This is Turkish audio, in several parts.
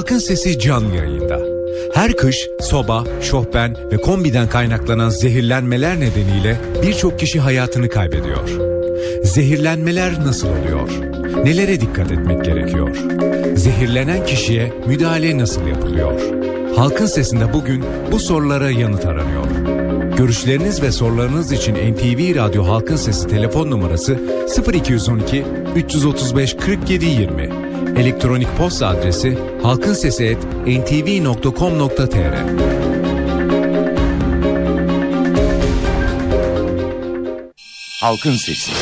Halkın Sesi canlı yayında. Her kış soba, şofben ve kombiden kaynaklanan zehirlenmeler nedeniyle birçok kişi hayatını kaybediyor. Zehirlenmeler nasıl oluyor? Nelere dikkat etmek gerekiyor? Zehirlenen kişiye müdahale nasıl yapılıyor? Halkın Sesi'nde bugün bu sorulara yanıt aranıyor. Görüşleriniz ve sorularınız için NTV Radyo Halkın Sesi telefon numarası 0212 335 47 20. Elektronik posta adresi halkinsesi@ntv.com.tr. Halkın Sesi.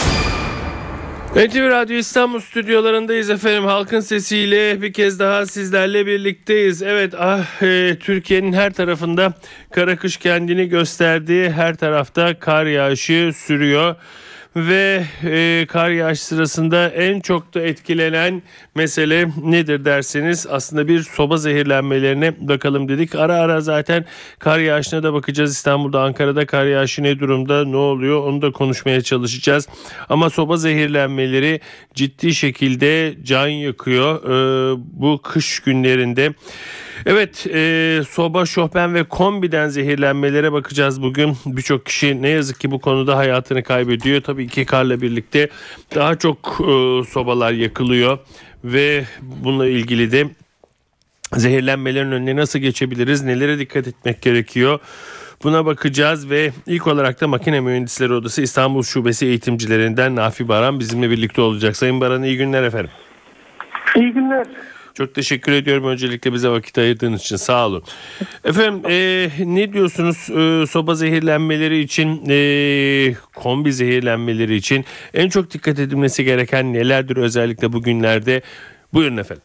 NTV Radyo İstanbul stüdyolarındayız efendim. Halkın sesiyle bir kez daha sizlerle birlikteyiz. Evet ah e, Türkiye'nin her tarafında kara kış kendini gösterdi. Her tarafta kar yağışı sürüyor ve e, kar yağış sırasında en çok da etkilenen mesele nedir derseniz aslında bir soba zehirlenmelerine bakalım dedik. Ara ara zaten kar yağışına da bakacağız. İstanbul'da Ankara'da kar yağışı ne durumda ne oluyor onu da konuşmaya çalışacağız. Ama soba zehirlenmeleri ciddi şekilde can yakıyor e, bu kış günlerinde. Evet e, soba, şofben ve kombiden zehirlenmelere bakacağız bugün. Birçok kişi ne yazık ki bu konuda hayatını kaybediyor. Tabii ki karla birlikte daha çok e, sobalar yakılıyor ve bununla ilgili de zehirlenmelerin önüne nasıl geçebiliriz, nelere dikkat etmek gerekiyor? Buna bakacağız ve ilk olarak da Makine Mühendisleri Odası İstanbul Şubesi eğitimcilerinden Nafi Baran bizimle birlikte olacak. Sayın Baran iyi günler efendim. İyi günler. Çok teşekkür ediyorum öncelikle bize vakit ayırdığınız için sağ olun. Efendim e, ne diyorsunuz e, soba zehirlenmeleri için e, kombi zehirlenmeleri için en çok dikkat edilmesi gereken nelerdir özellikle bugünlerde? Buyurun efendim.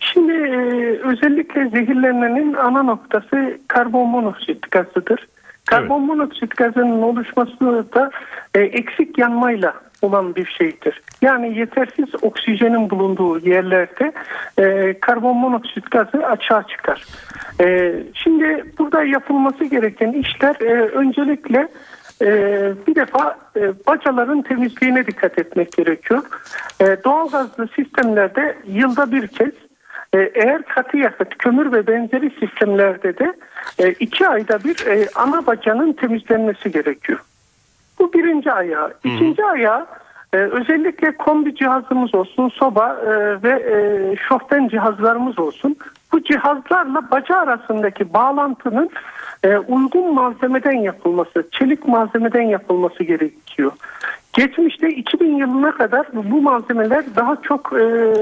Şimdi e, özellikle zehirlenmenin ana noktası karbon monoksit gazıdır. Karbon evet. monoksit gazının oluşması da e, eksik yanmayla olan bir şeydir. Yani yetersiz oksijenin bulunduğu yerlerde e, karbon monoksit gazı açığa çıkar. E, şimdi burada yapılması gereken işler e, öncelikle e, bir defa e, bacaların temizliğine dikkat etmek gerekiyor. E, doğalgazlı sistemlerde yılda bir kez e, eğer katı yakıt, kömür ve benzeri sistemlerde de e, iki ayda bir e, ana bacanın temizlenmesi gerekiyor. Bu birinci ayağı. İkinci ayağı ee, özellikle kombi cihazımız olsun, soba e, ve e, şofben cihazlarımız olsun. Bu cihazlarla baca arasındaki bağlantının e, uygun malzemeden yapılması, çelik malzemeden yapılması gerekiyor. Geçmişte 2000 yılına kadar bu malzemeler daha çok e,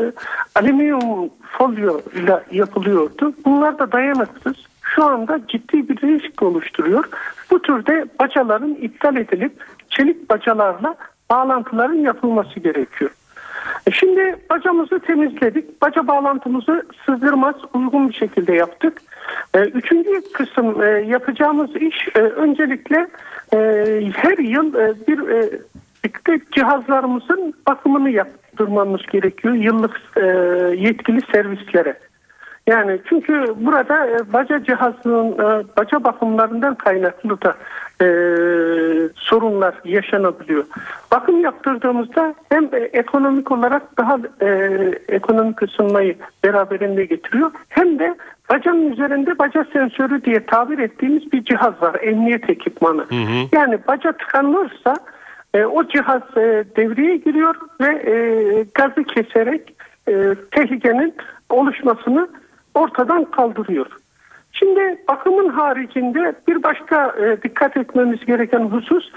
alüminyum folyo ile yapılıyordu. Bunlar da dayanıksız. Şu anda ciddi bir risk oluşturuyor. Bu türde bacaların iptal edilip çelik bacalarla bağlantıların yapılması gerekiyor. E şimdi bacamızı temizledik. Baca bağlantımızı sızdırmaz uygun bir şekilde yaptık. E, üçüncü kısım e, yapacağımız iş öncelikle her yıl bir cihazlarımızın bakımını yaptırmamız gerekiyor yıllık yetkili servislere. Yani çünkü burada e, baca cihazının e, baca bakımlarından kaynaklı da e, sorunlar yaşanabiliyor. Bakım yaptırdığımızda hem ekonomik olarak daha e, ekonomik ısınmayı beraberinde getiriyor hem de bacanın üzerinde baca sensörü diye tabir ettiğimiz bir cihaz var. Emniyet ekipmanı. Hı hı. Yani baca tıkanırsa e, o cihaz e, devreye giriyor ve e, gazı keserek e, tehlikenin oluşmasını ortadan kaldırıyor. Şimdi bakımın haricinde bir başka e, dikkat etmemiz gereken husus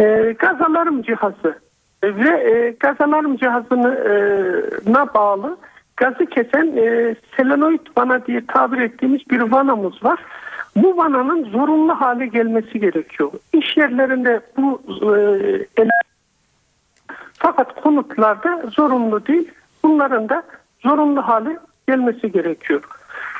e, gaz alarm cihazı e, ve e, gaz alarm cihazına e, bağlı gazı kesen e, selenoid vana diye tabir ettiğimiz bir vanamız var. Bu vananın zorunlu hale gelmesi gerekiyor. İş yerlerinde bu e, fakat konutlarda zorunlu değil. Bunların da zorunlu hale gelmesi gerekiyor.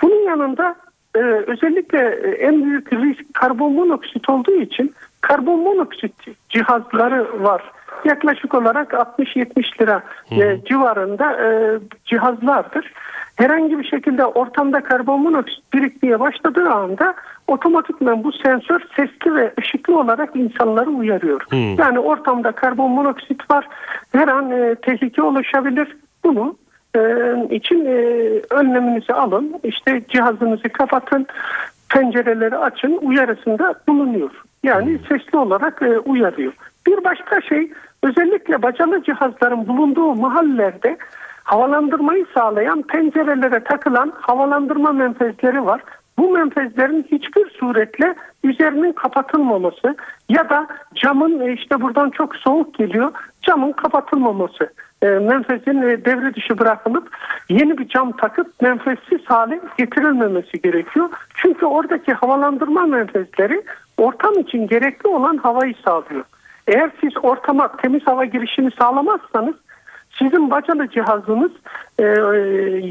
Bunun yanında e, özellikle e, en büyük risk karbon monoksit olduğu için karbon monoksit cihazları var. Yaklaşık olarak 60-70 lira e, civarında e, cihazlardır. Herhangi bir şekilde ortamda karbon monoksit birikmeye başladığı anda otomatikman bu sensör sesli ve ışıklı olarak insanları uyarıyor. Hmm. Yani ortamda karbon monoksit var. Her an e, tehlike oluşabilir. Bunu için e, önleminizi alın. İşte cihazınızı kapatın, pencereleri açın uyarısında bulunuyor. Yani sesli olarak e, uyarıyor. Bir başka şey özellikle bacalı cihazların bulunduğu mahallelerde havalandırmayı sağlayan pencerelere takılan havalandırma menfezleri var. Bu menfezlerin hiçbir suretle üzerinin kapatılmaması ya da camın e, işte buradan çok soğuk geliyor camın kapatılmaması. E, menfezin e, devre dışı bırakılıp yeni bir cam takıp menfezsiz hale getirilmemesi gerekiyor. Çünkü oradaki havalandırma menfezleri ortam için gerekli olan havayı sağlıyor. Eğer siz ortama temiz hava girişini sağlamazsanız sizin bacalı cihazınız e,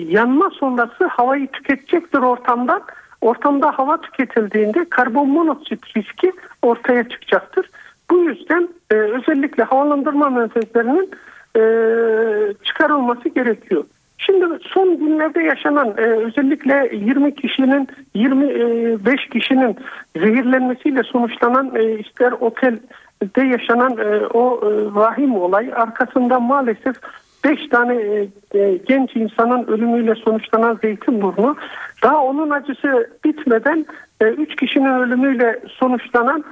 yanma sonrası havayı tüketecektir ortamdan. Ortamda hava tüketildiğinde karbon monoksit riski ortaya çıkacaktır. Bu yüzden e, özellikle havalandırma menfezlerinin e, çıkarılması gerekiyor. Şimdi son günlerde yaşanan e, özellikle 20 kişinin 25 kişinin zehirlenmesiyle sonuçlanan e, ister otelde yaşanan e, o e, vahim olay arkasında maalesef 5 tane e, e, genç insanın ölümüyle sonuçlanan Zeytinburnu daha onun acısı bitmeden 3 e, kişinin ölümüyle sonuçlanan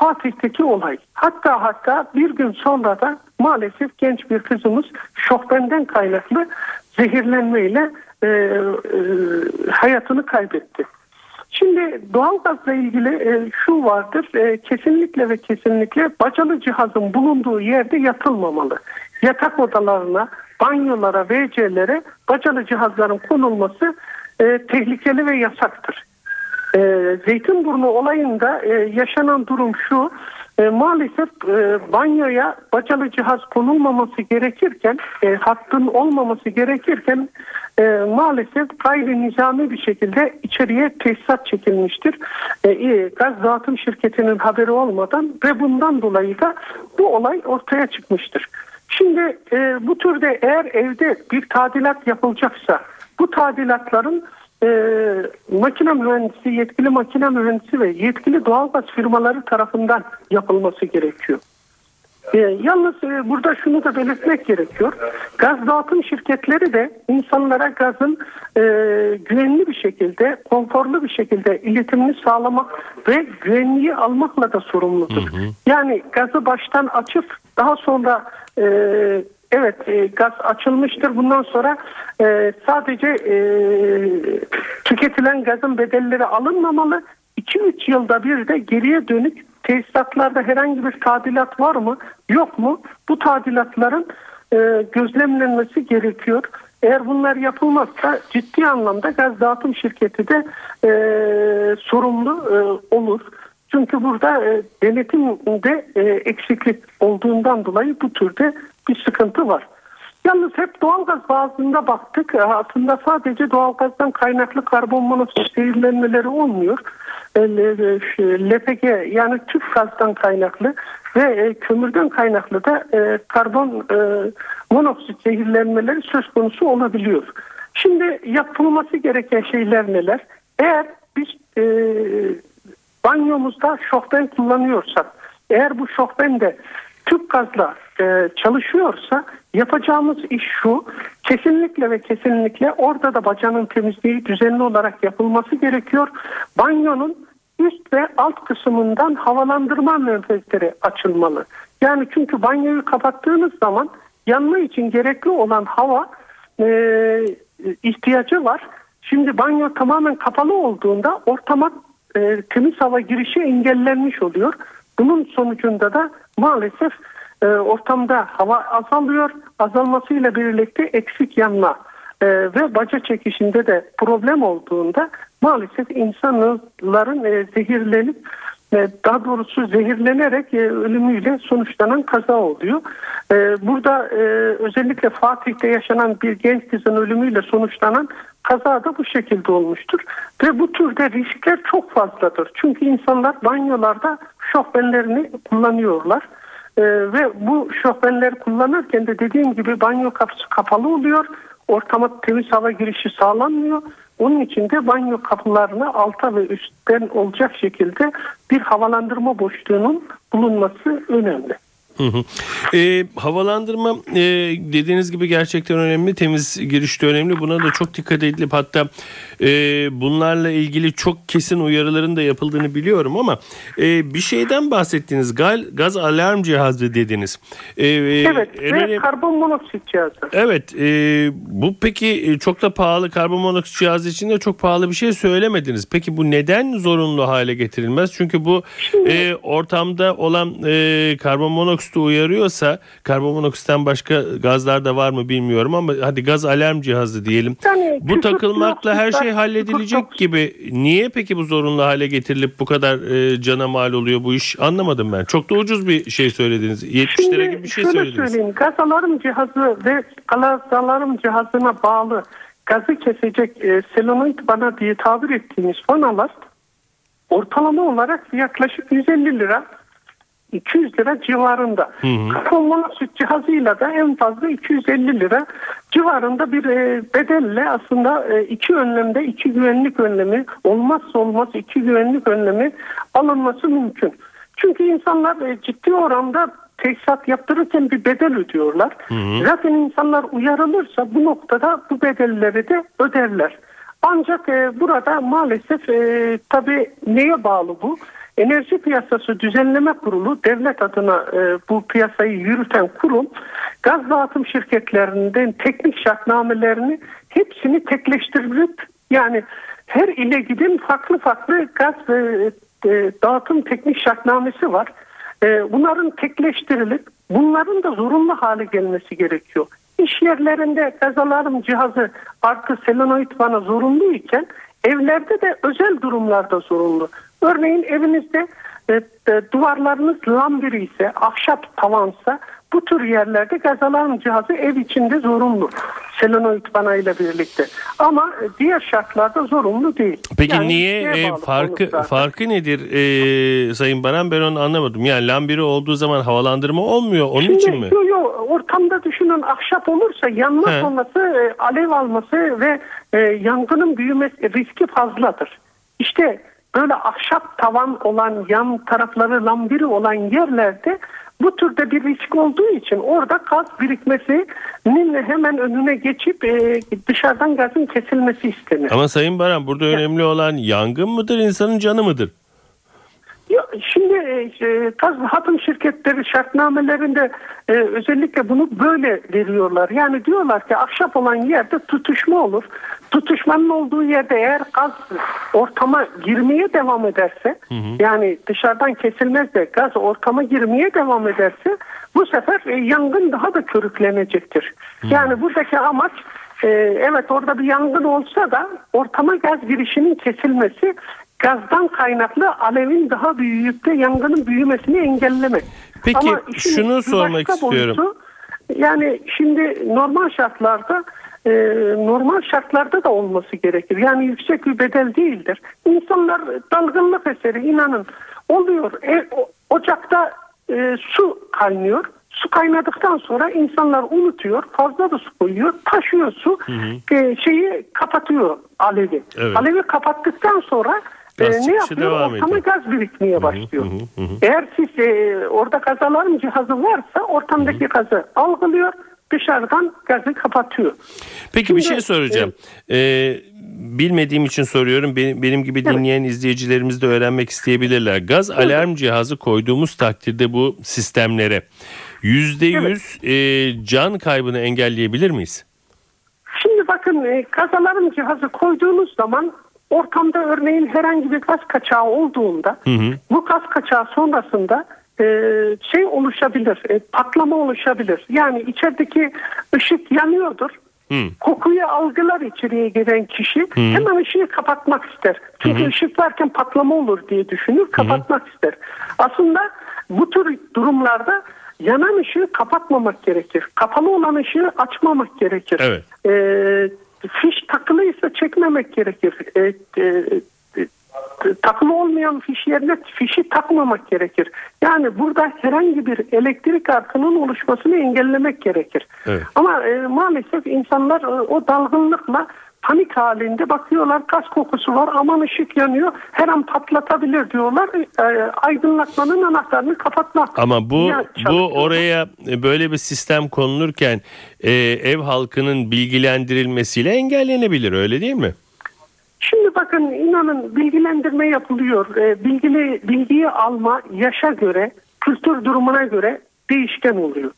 Fatih'teki olay. Hatta hatta bir gün sonra da maalesef genç bir kızımız şokbenden kaynaklı zehirlenmeyle e, e, hayatını kaybetti. Şimdi doğalgazla ilgili e, şu vardır e, kesinlikle ve kesinlikle bacalı cihazın bulunduğu yerde yatılmamalı. Yatak odalarına, banyolara, WC'lere bacalı cihazların konulması e, tehlikeli ve yasaktır. E, Zeytinburnu olayında e, yaşanan durum şu. E, maalesef e, banyoya bacalı cihaz konulmaması gerekirken, e, hattın olmaması gerekirken e, maalesef gayri nizami bir şekilde içeriye tesisat çekilmiştir. E, e, gaz dağıtım şirketinin haberi olmadan ve bundan dolayı da bu olay ortaya çıkmıştır. Şimdi e, bu türde eğer evde bir tadilat yapılacaksa bu tadilatların e, makine mühendisi, yetkili makine mühendisi ve yetkili doğalgaz firmaları tarafından yapılması gerekiyor. E, yalnız e, burada şunu da belirtmek gerekiyor. Gaz dağıtım şirketleri de insanlara gazın e, güvenli bir şekilde, konforlu bir şekilde iletimini sağlamak ve güvenliği almakla da sorumludur. Hı hı. Yani gazı baştan açıp daha sonra e, evet e, gaz açılmıştır. Bundan sonra e, sadece e, tüketilen gazın bedelleri alınmamalı. 2-3 yılda bir de geriye dönük tesisatlarda herhangi bir tadilat var mı yok mu? Bu tadilatların e, gözlemlenmesi gerekiyor. Eğer bunlar yapılmazsa ciddi anlamda gaz dağıtım şirketi de e, sorumlu e, olur. Çünkü burada e, denetimde e, eksiklik olduğundan dolayı bu türde bir sıkıntı var. Yalnız hep doğalgaz bazında baktık. E, aslında sadece doğalgazdan kaynaklı karbon monoksit zehirlenmeleri olmuyor. E, LPG yani tüp gazdan kaynaklı ve e, kömürden kaynaklı da karbon monoksit zehirlenmeleri söz konusu olabiliyor. Şimdi yapılması gereken şeyler neler? Eğer biz banyomuzda şofben kullanıyorsak, eğer bu şofben de tüp gazla e, çalışıyorsa yapacağımız iş şu kesinlikle ve kesinlikle orada da bacanın temizliği düzenli olarak yapılması gerekiyor. Banyonun üst ve alt kısmından havalandırma menfezleri açılmalı. Yani çünkü banyoyu kapattığınız zaman yanma için gerekli olan hava e, ihtiyacı var. Şimdi banyo tamamen kapalı olduğunda ortama e, temiz hava girişi engellenmiş oluyor. Bunun sonucunda da maalesef e, ortamda hava azalıyor. Azalmasıyla birlikte eksik yanma e, ve baca çekişinde de problem olduğunda maalesef insanların e, zehirlenip daha doğrusu zehirlenerek e, ölümüyle sonuçlanan kaza oluyor. E, burada e, özellikle Fatih'te yaşanan bir genç kızın ölümüyle sonuçlanan kaza da bu şekilde olmuştur. Ve bu türde riskler çok fazladır. Çünkü insanlar banyolarda şofbenlerini kullanıyorlar. Ve bu şofbenleri kullanırken de dediğim gibi banyo kapısı kapalı oluyor. Ortama temiz hava girişi sağlanmıyor. Onun için de banyo kapılarını alta ve üstten olacak şekilde bir havalandırma boşluğunun bulunması önemli. Hı hı. E, havalandırma e, dediğiniz gibi gerçekten önemli. Temiz girişte önemli. Buna da çok dikkat edilip hatta e, bunlarla ilgili çok kesin uyarıların da yapıldığını biliyorum ama e, bir şeyden bahsettiniz. Gal, gaz alarm cihazı dediniz. E, Evet en ve karbon monoksit cihazı. Evet e, bu peki e, çok da pahalı karbon monoksit cihazı için de çok pahalı bir şey söylemediniz. Peki bu neden zorunlu hale getirilmez? Çünkü bu e, ortamda olan e, karbon monoksiti uyarıyorsa karbon monoksitten başka gazlar da var mı bilmiyorum ama hadi gaz alarm cihazı diyelim. Yani Bu takılmakla her şey halledilecek gibi. Niye peki bu zorunlu hale getirilip bu kadar e, cana mal oluyor bu iş? Anlamadım ben. Çok da ucuz bir şey söylediniz. 70 lira gibi bir şey şöyle söylediniz. söyleyeyim. Gaz alarm cihazı ve gaz alarm cihazına bağlı gazı kesecek e, selenoid vana diye tabir ettiğimiz vanalar ortalama olarak yaklaşık 150 lira 200 lira civarında. Karbon monoksit cihazıyla da en fazla 250 lira civarında bir e, bedelle aslında e, iki önlemde iki güvenlik önlemi olmazsa olmaz iki güvenlik önlemi alınması mümkün. Çünkü insanlar e, ciddi oranda tesisat yaptırırken bir bedel ödüyorlar. Zaten insanlar uyarılırsa bu noktada bu bedelleri de öderler. Ancak e, burada maalesef e, tabii neye bağlı bu? Enerji Piyasası Düzenleme Kurulu devlet adına e, bu piyasayı yürüten kurum gaz dağıtım şirketlerinden teknik şartnamelerini hepsini tekleştirip yani her ile gidin farklı farklı gaz e, dağıtım teknik şartnamesi var. E, bunların tekleştirilip bunların da zorunlu hale gelmesi gerekiyor. İş yerlerinde gaz alarm cihazı artı selenoid vana zorunlu iken evlerde de özel durumlarda zorunlu. Örneğin evinizde e, e, duvarlarınız lambiri ise, ahşap tavansa bu tür yerlerde gaz alarm cihazı ev içinde zorunlu. Selenoid vana ile birlikte. Ama e, diğer şartlarda zorunlu değil. Peki Yani niye e, farkı farkı nedir e, Sayın Baran ben onu anlamadım. Yani lambiri olduğu zaman havalandırma olmuyor onun Şimdi, için mi? Yo, yo, ortamda düşünün ahşap olursa yanma He. sonrası e, alev alması ve e, yangının büyümesi riski fazladır. İşte böyle ahşap tavan olan yan tarafları lambiri olan yerlerde bu türde bir risk olduğu için orada gaz birikmesinin hemen önüne geçip e, dışarıdan gazın kesilmesi istenir. Ama Sayın Baran burada önemli olan yangın mıdır insanın canı mıdır? Şimdi e, gaz hatım şirketleri şartnamelerinde e, özellikle bunu böyle veriyorlar. Yani diyorlar ki ahşap olan yerde tutuşma olur. Tutuşmanın olduğu yerde eğer gaz ortama girmeye devam ederse yani dışarıdan kesilmez de gaz ortama girmeye devam ederse bu sefer e, yangın daha da körüklenecektir. Yani buradaki amaç e, evet orada bir yangın olsa da ortama gaz girişinin kesilmesi gazdan kaynaklı alevin daha büyüyüp de yangının büyümesini engellemek. Peki, işin şunu sormak istiyorum. yani şimdi normal şartlarda e, normal şartlarda da olması gerekir. Yani yüksek bir bedel değildir. İnsanlar dalgınlık eseri inanın oluyor. E, ocakta e, su kaynıyor. Su kaynadıktan sonra insanlar unutuyor. Fazla da su koyuyor. Taşıyor su. e, şeyi kapatıyor alevi. Evet. Alevi kapattıktan sonra e, ne yapıyor? devam Ortama ediyor. gaz birikmeye başlıyor. Eğer siz e, orada gaz alarm cihazı varsa ortamdaki gazı algılıyor. Dışarıdan gazı kapatıyor. Peki bir Şimdi, şey soracağım. Ee, bilmediğim için soruyorum. Benim, benim gibi dinleyen izleyicilerimiz de öğrenmek isteyebilirler. Gaz alarm cihazı koyduğumuz takdirde bu sistemlere %100 e, can kaybını engelleyebilir miyiz? Şimdi bakın e, gaz alarm cihazı koyduğunuz zaman ortamda örneğin herhangi bir gaz kaçağı olduğunda bu gaz kaçağı sonrasında e, şey oluşabilir, e, patlama oluşabilir. Yani içerideki ışık yanıyordur. Kokuyu algılar içeriye giren kişi hemen ışığı kapatmak ister. Çünkü ışık varken patlama olur diye düşünür, kapatmak ister. Aslında bu tür durumlarda yanan ışığı kapatmamak gerekir. Kapalı olan ışığı açmamak gerekir. Evet. Ee, fiş takılıysa çekmemek gerekir. Ee, e, e, takılı olmayan fiş yerine fişi takmamak gerekir. Yani burada herhangi bir elektrik arkının oluşmasını engellemek gerekir. Evet. Ama e, maalesef insanlar e, o dalgınlıkla panik halinde bakıyorlar gaz kokusu var aman ışık yanıyor her an patlatabilir diyorlar. E, aydınlatmanın anahtarını kapatmak. Ama bu bu oraya böyle bir sistem konulurken e, ev halkının bilgilendirilmesiyle engellenebilir öyle değil mi? Şimdi bakın inanın bilgilendirme yapılıyor. E, bilgili bilgiyi alma yaşa göre, kültür durumuna göre değişken oluyor.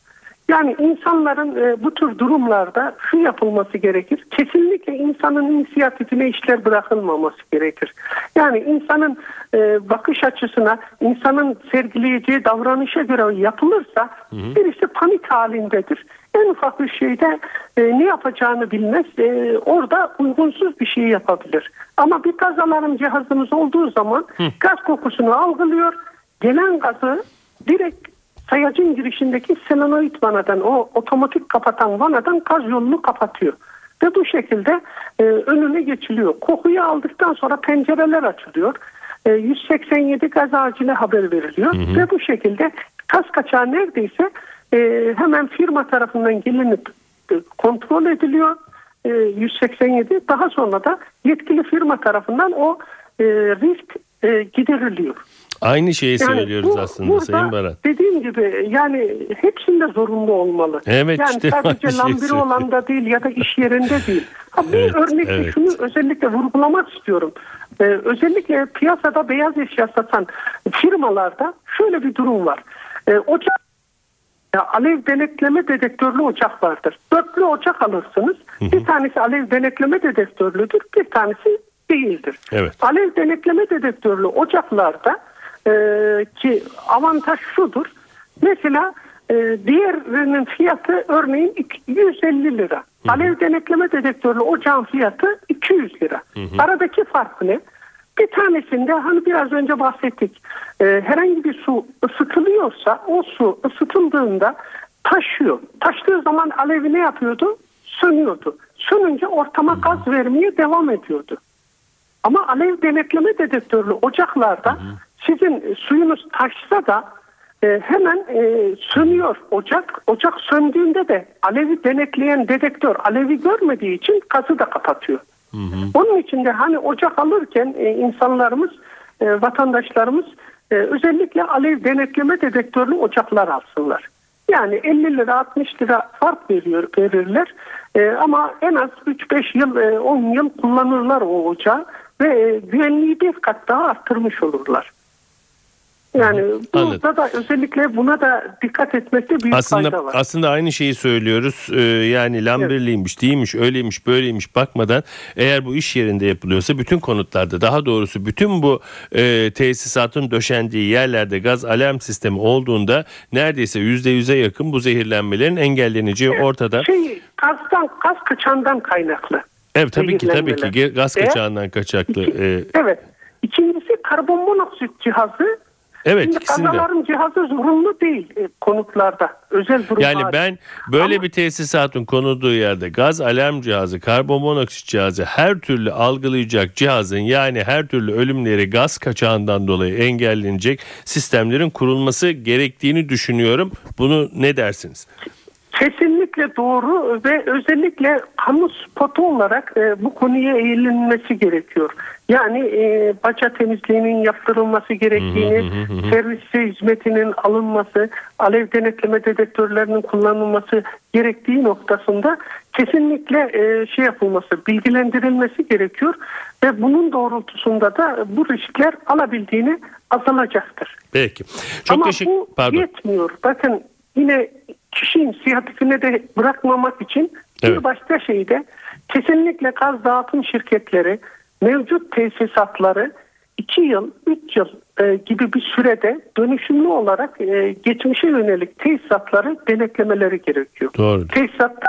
Yani insanların e, bu tür durumlarda şu yapılması gerekir. Kesinlikle insanın inisiyatifine işler bırakılmaması gerekir. Yani insanın e, bakış açısına, insanın sergileyeceği davranışa göre yapılırsa birisi panik halindedir. En ufak bir şeyde e, ne yapacağını bilmez. E, orada uygunsuz bir şey yapabilir. Ama bir gaz alarm cihazımız olduğu zaman gaz kokusunu algılıyor. Gelen gazı direkt sayacın girişindeki selenoid vanadan o otomatik kapatan vanadan gaz yolunu kapatıyor. Ve bu şekilde e, önüne geçiliyor. Kokuyu aldıktan sonra pencereler açılıyor. E, 187 gaz acile haber veriliyor. Ve bu şekilde gaz kaçağı neredeyse e, hemen firma tarafından gelinip e, kontrol ediliyor. E, 187 daha sonra da yetkili firma tarafından o e, risk e, gideriliyor. Aynı şeyi Yani söylüyoruz bu- aslında burada Sayın Baran. Dediğim gibi yani hepsinde zorunlu olmalı. Evet, yani işte sadece şeyi lambiri söylüyorum. olan da değil ya da iş yerinde değil. Ha, bir Evet, örnekte evet. şunu özellikle vurgulamak istiyorum. Ee, özellikle piyasada beyaz eşya satan firmalarda şöyle bir durum var. Ee, ocak ya alev denetleme dedektörlü ocak vardır. Dörtlü ocak alırsınız. Bir tanesi alev denetleme dedektörlüdür, bir tanesi değildir. Evet. Alev denetleme dedektörlü ocaklarda e, ki avantaj şudur. Mesela e, diğerinin fiyatı örneğin iki- 150 lira. Alev denetleme dedektörlü ocağın fiyatı 200 lira. Aradaki fark ne? Bir tanesinde hani biraz önce bahsettik. e, herhangi bir su ısıtılıyorsa o su ısıtıldığında taşıyor. Taştığı zaman alevi ne yapıyordu? Sönüyordu. Sönünce ortama gaz vermeye devam ediyordu. Ama alev denetleme dedektörlü ocaklarda sizin suyunuz taşsa da e, hemen e, sönüyor ocak. Ocak söndüğünde de alevi denetleyen dedektör alevi görmediği için gazı da kapatıyor. Onun için de hani ocak alırken e, insanlarımız, e, vatandaşlarımız e, özellikle alev denetleme dedektörlü ocaklar alsınlar. Yani 50 lira 60 lira fark veriyor verirler E, ama en az 3-5 yıl e, 10 yıl kullanırlar o ocağı ve e, güvenliği bir kat daha arttırmış olurlar. Yani Anladım. burada da özellikle buna da dikkat etmekte büyük Aslında fayda var. aslında aynı şeyi söylüyoruz. Ee, yani lambirliymiş, değilmiş, öyleymiş, böyleymiş bakmadan eğer bu iş yerinde yapılıyorsa bütün konutlarda daha doğrusu bütün bu e, tesisatın döşendiği yerlerde gaz alarm sistemi olduğunda neredeyse yüzde yüze yakın bu zehirlenmelerin engelleneceği ortada. Şey gazdan, gaz kaçandan kaynaklı. Evet tabii ki tabii ki gaz kaçağından kaçaklı. E, evet. İkincisi karbon monoksit cihazı. Evet Şimdi ikisinde. kazaların cihazı zorunlu değil e, konutlarda. Özel durum Yani hariç. ben böyle Ama- bir tesisatın konulduğu yerde gaz alarm cihazı, karbon monoksit cihazı her türlü algılayacak cihazın yani her türlü ölümleri gaz kaçağından dolayı engellenecek sistemlerin kurulması gerektiğini düşünüyorum. Bunu ne dersiniz? Kesinlikle doğru ve özellikle kamu spotu olarak e, bu konuya eğilinmesi gerekiyor. Yani e, baca temizliğinin yaptırılması gerektiğini, servis hizmetinin alınması, alev denetleme dedektörlerinin kullanılması gerektiği noktasında kesinlikle e, şey yapılması, bilgilendirilmesi gerekiyor ve bunun doğrultusunda da bu riskler alabildiğini azalacaktır. Peki. Çok Ama teşekkür bu pardon. yetmiyor. Bakın yine kişi inisiyatifine de bırakmamak için Evet. bir başka şey de kesinlikle gaz dağıtım şirketleri mevcut tesisatları 2 yıl, 3 yıl e, gibi bir sürede dönüşümlü olarak e, geçmişe yönelik tesisatları denetlemeleri gerekiyor. Doğru. Tesisatta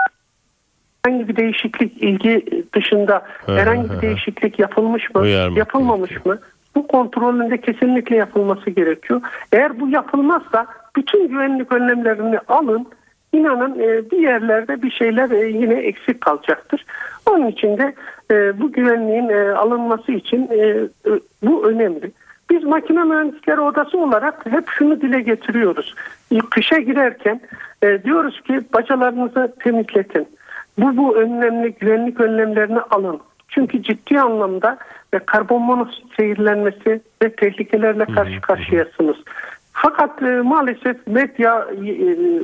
herhangi bir değişiklik ilgi dışında herhangi bir değişiklik yapılmış mı, Uyarmak yapılmamış gerekiyor. mı? Bu kontrolünde kesinlikle yapılması gerekiyor. Eğer bu yapılmazsa bütün güvenlik önlemlerini alın. İnanın e, bir yerlerde bir şeyler e, yine eksik kalacaktır. Onun için de e, bu güvenliğin alınması için bu önemli. Biz makine mühendisleri odası olarak hep şunu dile getiriyoruz. Kışa girerken diyoruz ki bacalarınızı temizletin. Bu bu önlemli güvenlik önlemlerini alın. Çünkü ciddi anlamda e, karbon monoksit zehirlenmesi ve tehlikelerle karşı karşıyasınız. Fakat e, maalesef medya e,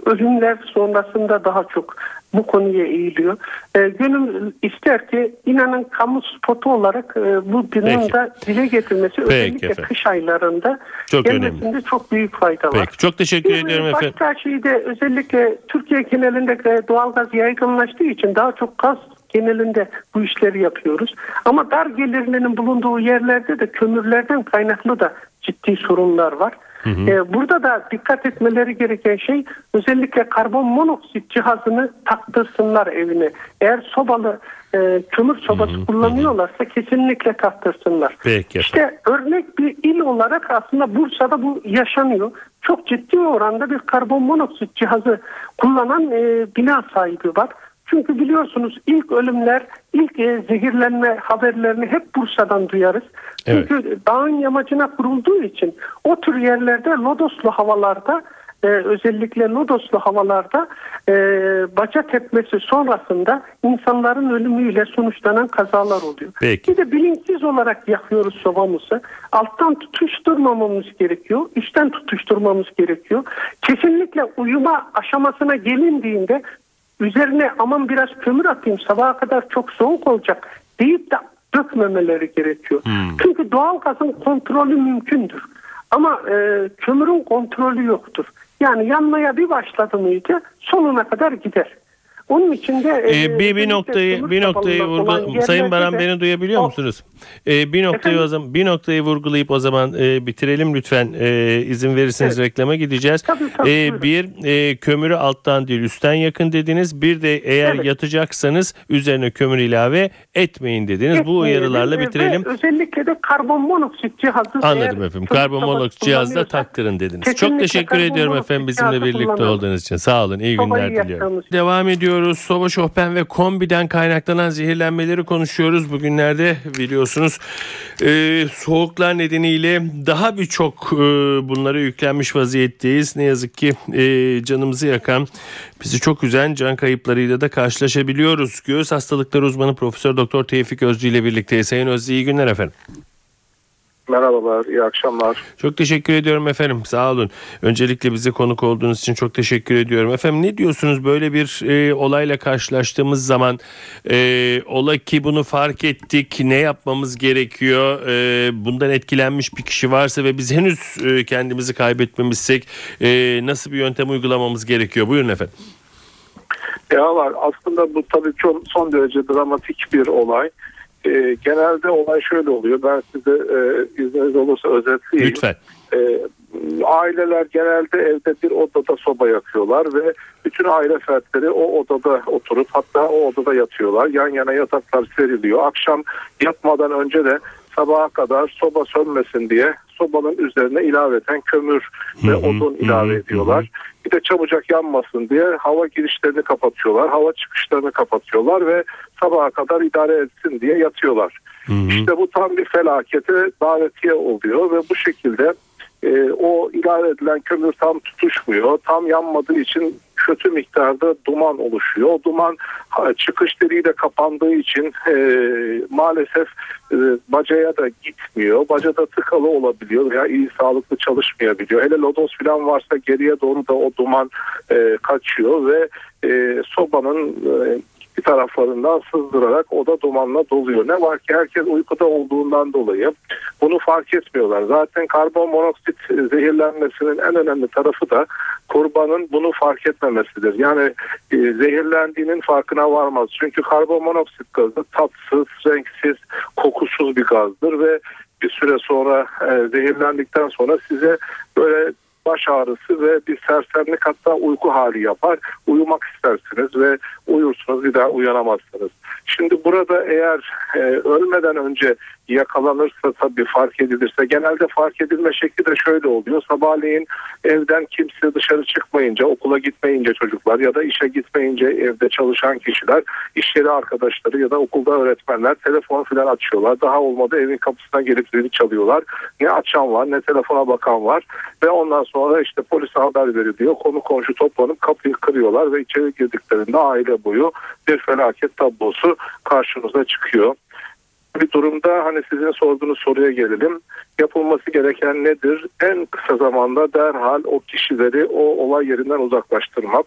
ölümler sonrasında daha çok bu konuya eğiliyor. E, gönül ister ki inanın kamu spotu olarak e, bu Peki. da dile getirmesi özellikle efendim. kış aylarında Çok gelmesinde önemli. çok büyük fayda var. Peki çok teşekkür Bir ediyorum efendim. Başka şey de özellikle Türkiye genelinde e, doğalgaz yaygınlaştığı için daha çok gaz genelinde bu işleri yapıyoruz. Ama dar gelirlinin bulunduğu yerlerde de kömürlerden kaynaklı da ciddi sorunlar var. E, burada da dikkat etmeleri gereken şey özellikle karbon monoksit cihazını taktırsınlar evine. Eğer sobalı e, kömür sobası kullanıyorlarsa kesinlikle taktırsınlar. Peki. İşte örnek bir il olarak aslında Bursa'da bu yaşanıyor. Çok ciddi oranda bir karbon monoksit cihazı kullanan e, bina sahibi var. Çünkü biliyorsunuz ilk ölümler, ilk e, zehirlenme haberlerini hep Bursa'dan duyarız. Evet. Çünkü dağın yamacına kurulduğu için o tür yerlerde lodoslu havalarda e, özellikle lodoslu havalarda e, baca tepmesi sonrasında insanların ölümüyle sonuçlanan kazalar oluyor. Peki. Bir de bilinçsiz olarak yakıyoruz sobamızı. Alttan tutuşturmamamız gerekiyor. Üstten tutuşturmamız gerekiyor. Kesinlikle uyuma aşamasına gelindiğinde üzerine aman biraz kömür atayım sabaha kadar çok soğuk olacak deyip de dökmemeleri gerekiyor. Çünkü doğal gazın kontrolü mümkündür. Ama e, kömürün kontrolü yoktur. Yani yanmaya bir başladı mıydı sonuna kadar gider. Onun için de e, Ee, bir bir özellikle noktayı bir noktayı vurgu Sayın Baran de- beni duyabiliyor O- musunuz? Ee, bir noktayı o Efendim? zaman bir noktayı vurgulayıp o zaman e, bitirelim lütfen e, izin verirseniz Evet. reklama gideceğiz. Tabii, tabii, buyurun. bir e, kömürü alttan değil üstten yakın dediniz. Bir de eğer Evet. yatacaksanız üzerine kömür ilave etmeyin dediniz. Bu Etmeyelim uyarılarla bitirelim. Ve özellikle de karbon monoksit cihazı Anladım efendim. Karbon monoksit cihazda kullanıyorsak taktırın dediniz. Çok teşekkür ediyorum efendim bizimle cihazı birlikte olduğunuz için. Sağ olun. İyi günler diliyorum. Devam ediyoruz. Soba şohben ve kombiden kaynaklanan zehirlenmeleri konuşuyoruz. Bugünlerde biliyorsunuz e, soğuklar nedeniyle daha birçok e, bunlara yüklenmiş vaziyetteyiz. Ne yazık ki e, canımızı yakan, bizi çok üzen can kayıplarıyla da karşılaşabiliyoruz. Göğüs hastalıkları uzmanı Profesör Doktor Tevfik Özlü ile birlikteyiz. Sayın Özlü iyi günler efendim. Merhabalar, iyi akşamlar. Çok teşekkür ediyorum efendim. Sağ olun. Öncelikle bize konuk olduğunuz için çok teşekkür ediyorum. Efendim ne diyorsunuz böyle bir e, olayla karşılaştığımız zaman e, ola ki bunu fark ettik ne yapmamız gerekiyor? E, bundan etkilenmiş bir kişi varsa ve biz henüz e, kendimizi kaybetmemişsek e, nasıl bir yöntem uygulamamız gerekiyor? Buyurun efendim. Ya var aslında bu tabii çok son derece dramatik bir olay. Ee, genelde olay şöyle oluyor. Ben size e, izniniz olursa özetleyeyim. Lütfen. Ee, aileler genelde evde bir odada soba yakıyorlar ve bütün aile fertleri o odada oturup hatta o odada yatıyorlar. Yan yana yataklar seriliyor. Akşam yatmadan önce de sabaha kadar soba sönmesin diye sobanın üzerine ilaveten kömür ve Hı hı, odun ilave hı, ediyorlar. Bir de çabucak yanmasın diye hava girişlerini kapatıyorlar. Hava çıkışlarını kapatıyorlar ve sabaha kadar idare etsin diye yatıyorlar. İşte bu tam bir felakete davetiye oluyor ve bu şekilde e, o ilave edilen kömür tam tutuşmuyor. Tam yanmadığı için kötü miktarda duman oluşuyor. O duman çıkış deliği de kapandığı için e, maalesef e, bacaya da gitmiyor. Bacada tıkalı olabiliyor veya iyi sağlıklı çalışmayabiliyor. Hele lodos falan varsa geriye doğru da o duman e, kaçıyor ve e, sobanın e, bir taraflarından sızdırarak oda dumanla doluyor. Ne var ki herkes uykuda olduğundan dolayı bunu fark etmiyorlar. Zaten karbon monoksit zehirlenmesinin en önemli tarafı da kurbanın bunu fark etmemesidir. Yani e, zehirlendiğinin farkına varmaz. Çünkü karbon monoksit gazı tatsız, renksiz, kokusuz bir gazdır ve bir süre sonra e, zehirlendikten sonra size böyle baş ağrısı ve bir sersemlik hatta uyku hali yapar. Uyumak istersiniz ve uyursunuz bir daha uyanamazsınız. Şimdi burada eğer e, ölmeden önce yakalanırsa tabii fark edilirse genelde fark edilme şekli de şöyle oluyor. Sabahleyin evden kimse dışarı çıkmayınca okula gitmeyince çocuklar ya da işe gitmeyince evde çalışan kişiler iş yeri arkadaşları ya da okulda öğretmenler telefon falan açıyorlar. Daha olmadı evin kapısına gelip zili çalıyorlar. Ne açan var ne telefona bakan var ve ondan sonra işte polise haber veriliyor. Konu komşu toplanıp kapıyı kırıyorlar ve içeri girdiklerinde aile boyu bir felaket tablosu karşımıza çıkıyor. Bir durumda hani sizin sorduğunuz soruya gelelim. Yapılması gereken nedir? En kısa zamanda derhal o kişileri o olay yerinden uzaklaştırmak.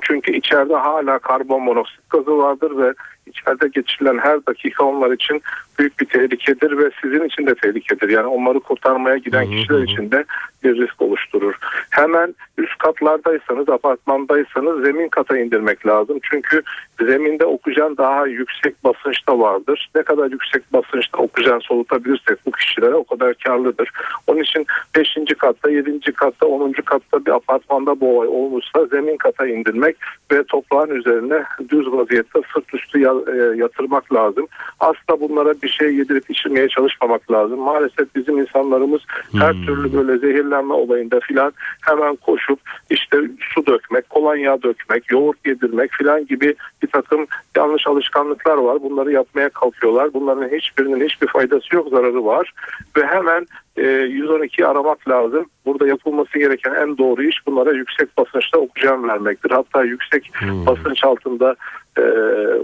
Çünkü içeride hala karbon monoksit gazı vardır ve içeride geçirilen her dakika onlar için büyük bir tehlikedir ve sizin için de tehlikedir. Yani onları kurtarmaya giden kişiler için de bir risk oluşturur. Hemen üst katlardaysanız, apartmandaysanız zemin kata indirmek lazım. Çünkü zeminde oksijen daha yüksek basınçta vardır. Ne kadar yüksek basınçta oksijen solutabilirsek bu kişilere o kadar karlıdır. Onun için 5. katta, 7. katta, 10. katta bir apartmanda bu olay olmuşsa zemin kata indirmek ve toprağın üzerine düz vaziyette sırt üstü ya- e, yatırmak lazım. Asla bunlara bir şey yedirip içirmeye çalışmamak lazım. Maalesef bizim insanlarımız her türlü böyle zehirlenme olayında filan hemen koşup işte su dökmek, kolonya dökmek, yoğurt yedirmek filan gibi bir takım yanlış alışkanlıklar var. Bunları yapmaya kalkıyorlar. Bunların hiçbirinin hiçbir faydası yok, zararı var. Ve hemen e, 112 aramak lazım. Burada yapılması gereken en doğru iş bunlara yüksek basınçta oksijen vermektir. Hatta yüksek basınç altında e,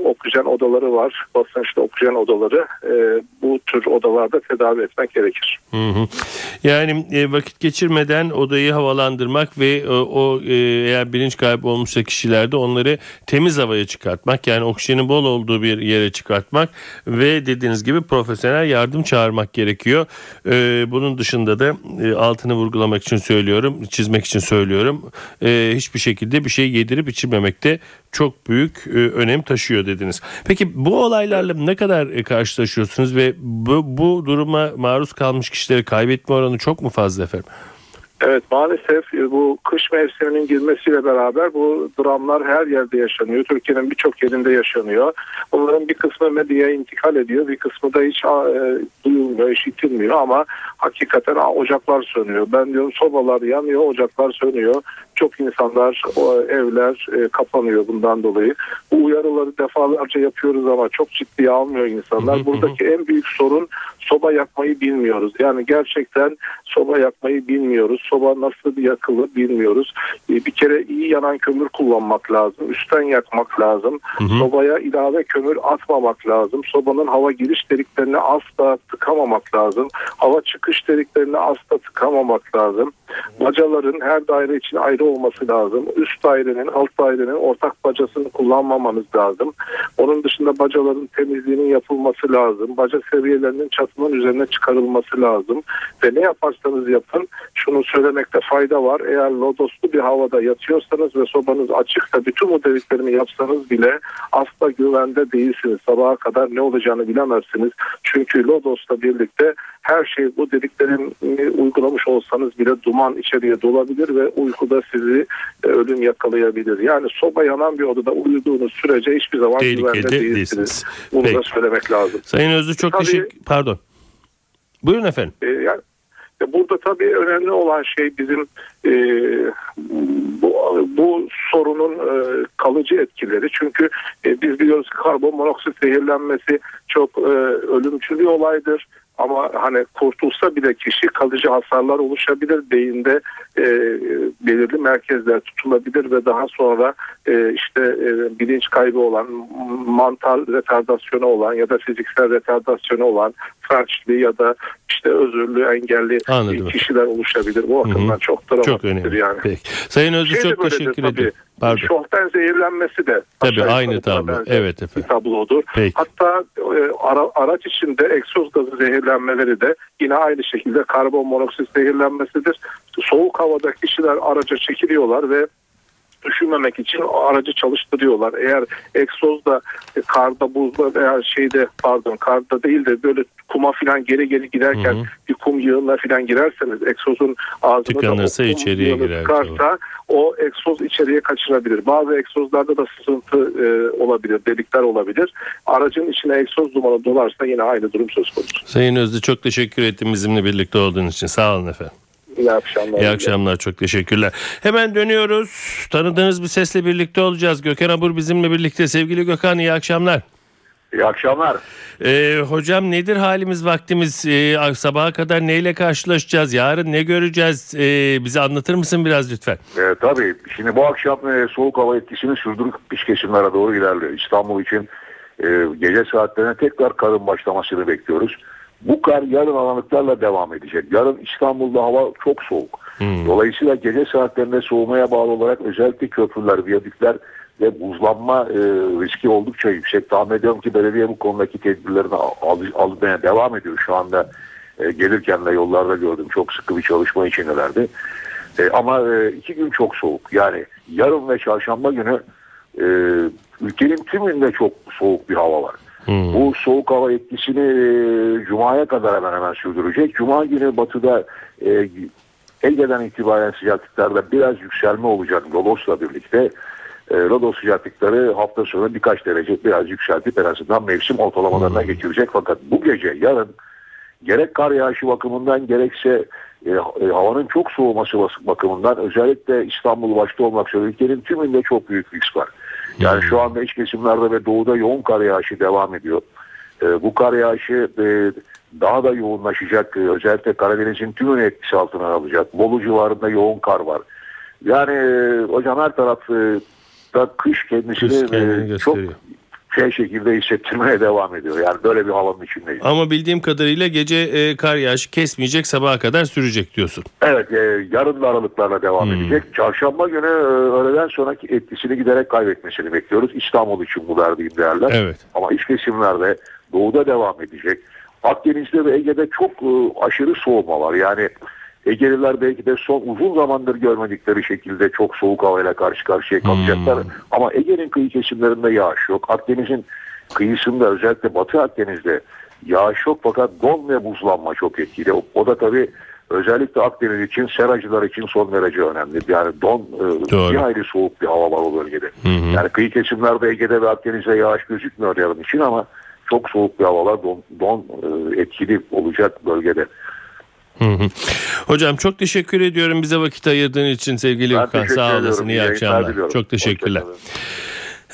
oksijen odaları var. Basınçta oksijen odaları. E, bu tür odalarda tedavi etmek gerekir. Hı hı. Yani e, vakit geçirmeden odayı havalandırmak ve e, o e, eğer bilinç kaybı olmuşsa kişilerde onları temiz havaya çıkartmak yani oksijenin bol olduğu bir yere çıkartmak ve dediğiniz gibi profesyonel yardım çağırmak gerekiyor. E, bunun dışında da e, altını vurgulamak için söylüyorum, çizmek için söylüyorum. E, hiçbir şekilde bir şey yedirip içirmemekte çok büyük e, önem taşıyor dediniz. Peki bu olaylarla ne kadar e, karşılaşıyorsunuz ve bu, bu duruma maruz kalmış kişileri kaybetme oranı çok mu fazla efendim? Evet maalesef e, bu kış mevsiminin girmesiyle beraber bu dramlar her yerde yaşanıyor. Türkiye'nin birçok yerinde yaşanıyor. Bunların bir kısmı medyaya intikal ediyor. Bir kısmı da hiç e, duyulmuyor, işitilmiyor ama hakikaten ocaklar sönüyor. Ben diyorum sobalar yanıyor, ocaklar sönüyor. Çok insanlar, evler e, kapanıyor bundan dolayı. Bu uyarıları defalarca yapıyoruz ama çok ciddiye almıyor insanlar. Buradaki en büyük sorun soba yakmayı bilmiyoruz. Yani gerçekten soba yakmayı bilmiyoruz. Soba nasıl yakılır bilmiyoruz. E, Bir kere iyi yanan kömür kullanmak lazım. Üstten yakmak lazım. Sobaya ilave kömür atmamak lazım. Sobanın hava giriş deliklerini asla tıkamamak lazım. Hava çıkış deliklerini asla tıkamamak lazım. Bacaların her daire için ayrı olması lazım. Üst dairenin, alt dairenin ortak bacasını kullanmamanız lazım. Onun dışında bacaların temizliğinin yapılması lazım. Baca seviyelerinin çatının üzerine çıkarılması lazım. Ve ne yaparsanız yapın şunu söylemekte fayda var. Eğer lodoslu bir havada yatıyorsanız ve sobanız açıksa bütün bu dediklerimi yapsanız bile asla güvende değilsiniz. Sabaha kadar ne olacağını bilemezsiniz. Çünkü lodosla birlikte her şey bu dediklerimi uygulamış olsanız bile duman içeriye dolabilir ve uykuda sizi e, ölüm yakalayabilir. Yani soba yanan bir odada uyuduğunuz sürece hiçbir zaman Tehlikede güvende değilsiniz. değilsiniz. Bunu da Peki. söylemek lazım. Sayın Özlü çok Tabii- teşekkür... Pardon. Buyurun efendim. E, yani e, burada tabii önemli olan şey bizim e, bu, bu sorunun e, kalıcı etkileri. Çünkü e, biz biliyoruz karbon monoksit zehirlenmesi çok e, ölümcül bir olaydır. Ama hani kurtulsa bile kişi kalıcı hasarlar oluşabilir. Beyinde e, belirli merkezler tutulabilir ve daha sonra e, işte e, bilinç kaybı olan, mantal retardasyonu olan ya da fiziksel retardasyonu olan felçli ya da işte özürlü engelli Anladım. kişiler oluşabilir. Bu bakımdan çok Çok dramatiktir önemli. yani. Peki. Sayın Özlü Şey çok teşekkür ederim. Pardon. Zehirlenmesi de Tabii, aynı tablo. Evet bir efendim. tablodur. Peki. Hatta e, ara- araç içinde egzoz gazı zehirlenmeleri de yine aynı şekilde karbon monoksit zehirlenmesidir. Soğuk havada kişiler araca çekiliyorlar ve üşümemek için o aracı çalıştırıyorlar. Eğer egzozda e, karda buzda veya şeyde pardon karda değil de böyle kuma filan geri geri giderken bir kum yığınına filan girerseniz egzozun ağzını Tıkanırsa da o içeriye girer, tıkarsa o egzoz içeriye kaçırabilir. Bazı egzozlarda da sızıntı e, olabilir, delikler olabilir. Aracın içine egzoz dumanı dolarsa yine aynı durum söz konusu. Sayın Özlü çok teşekkür ettim bizimle birlikte olduğunuz için. Sağ olun efendim. İyi akşamlar. İyi akşamlar çok teşekkürler. Hemen dönüyoruz. Tanıdığınız bir sesle birlikte olacağız. Gökhan Abur bizimle birlikte. Sevgili Gökhan iyi akşamlar. İyi akşamlar. Ee, hocam nedir halimiz vaktimiz? Ee, sabaha kadar neyle karşılaşacağız? Yarın ne göreceğiz? Ee, bize anlatır mısın biraz lütfen? Ee, tabii şimdi bu akşam e, soğuk hava etkisini sürdürüp iç kesimlere doğru ilerliyor. İstanbul için e, gece saatlerine tekrar karın başlamasını bekliyoruz. Bu kar yarın aralıklarla devam edecek. Yarın İstanbul'da hava çok soğuk. Dolayısıyla gece saatlerinde soğumaya bağlı olarak özellikle köprüler, viyadükler ve buzlanma e, riski oldukça yüksek. Tahmin ediyorum ki belediye bu konudaki tedbirlerini al- almaya devam ediyor. Şu anda e, gelirken de yollarda gördüm. Çok sıkı bir çalışma içindelerdi. E, ama e, iki gün çok soğuk. Yani yarın ve çarşamba günü e, ülkenin tümünde çok soğuk bir hava var. Bu soğuk hava etkisini e, Cuma'ya kadar hemen hemen sürdürecek. Cuma günü batıda e, Ege'den itibaren sıcaklıklarda biraz yükselme olacak Rodos'la birlikte. E, Rodos sıcaklıkları hafta sonu birkaç derece biraz yükseltip en azından mevsim ortalamalarına geçirecek. Fakat bu gece yarın gerek kar yağışı bakımından gerekse e, e, havanın çok soğuması bakımından özellikle İstanbul başta olmak üzere ülkenin tümünde çok büyük risk var. Yani şu anda iç kesimlerde ve doğuda yoğun kar yağışı devam ediyor. E, bu kar yağışı e, daha da yoğunlaşacak. E, özellikle Karadeniz'in tümünü etkisi altına alacak. Bolu civarında yoğun kar var. Yani e, hocam her taraf e, da kış kendisini Kış kendini e, çok. Şey şekilde hissettirmeye devam ediyor. Yani böyle bir havanın içindeyiz. Ama bildiğim kadarıyla gece e, kar yağışı kesmeyecek sabaha kadar sürecek diyorsun. Evet e, yarın da aralıklarla devam Hmm. edecek. Çarşamba günü e, öğleden sonraki etkisini giderek kaybetmesini bekliyoruz. İstanbul için bu verdiğim değerler. Evet. Ama iç kesimlerde doğuda devam edecek. Akdeniz'de ve Ege'de çok e, aşırı soğuma var. Yani Egeliler belki de son uzun zamandır görmedikleri şekilde çok soğuk havayla karşı karşıya kalacaklar. Ama Ege'nin kıyı kesimlerinde yağış yok. Akdeniz'in kıyısında özellikle Batı Akdeniz'de yağış yok fakat don ve buzlanma çok etkili. O, o da tabii özellikle Akdeniz için, seracılar için son derece önemli. Yani don e, Doğru. bir ayrı soğuk bir hava var o bölgede. Yani kıyı kesimlerde Ege'de ve Akdeniz'de yağış gözükmüyor yarın için ama çok soğuk bir havalar don, don e, etkili olacak bölgede. Hı hı. Hocam çok teşekkür ediyorum bize vakit ayırdığın için sevgili Ben teşekkür Sağ olasın. İyi akşamlar. Çok teşekkürler.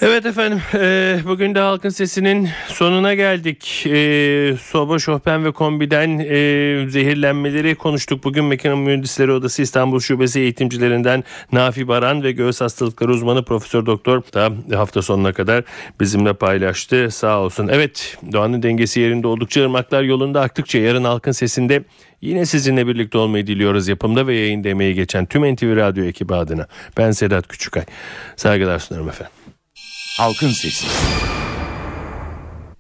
Evet efendim e, bugün de Halkın Sesi'nin sonuna geldik. E, Soba, Şohben ve Kombi'den e, zehirlenmeleri konuştuk. Bugün Makine Mühendisleri Odası İstanbul Şubesi eğitimcilerinden Nafi Baran ve göğüs hastalıkları uzmanı Profesör Doktor da hafta sonuna kadar bizimle paylaştı. Sağ olsun. Evet doğanın dengesi yerinde oldukça ırmaklar yolunda aktıkça yarın Halkın Sesi'nde Yine sizinle birlikte olmayı diliyoruz yapımda ve yayında emeği geçen tüm NTV Radyo ekibi adına. Ben Sedat Küçükay. Saygılar sunarım efendim. Halkın Sesi.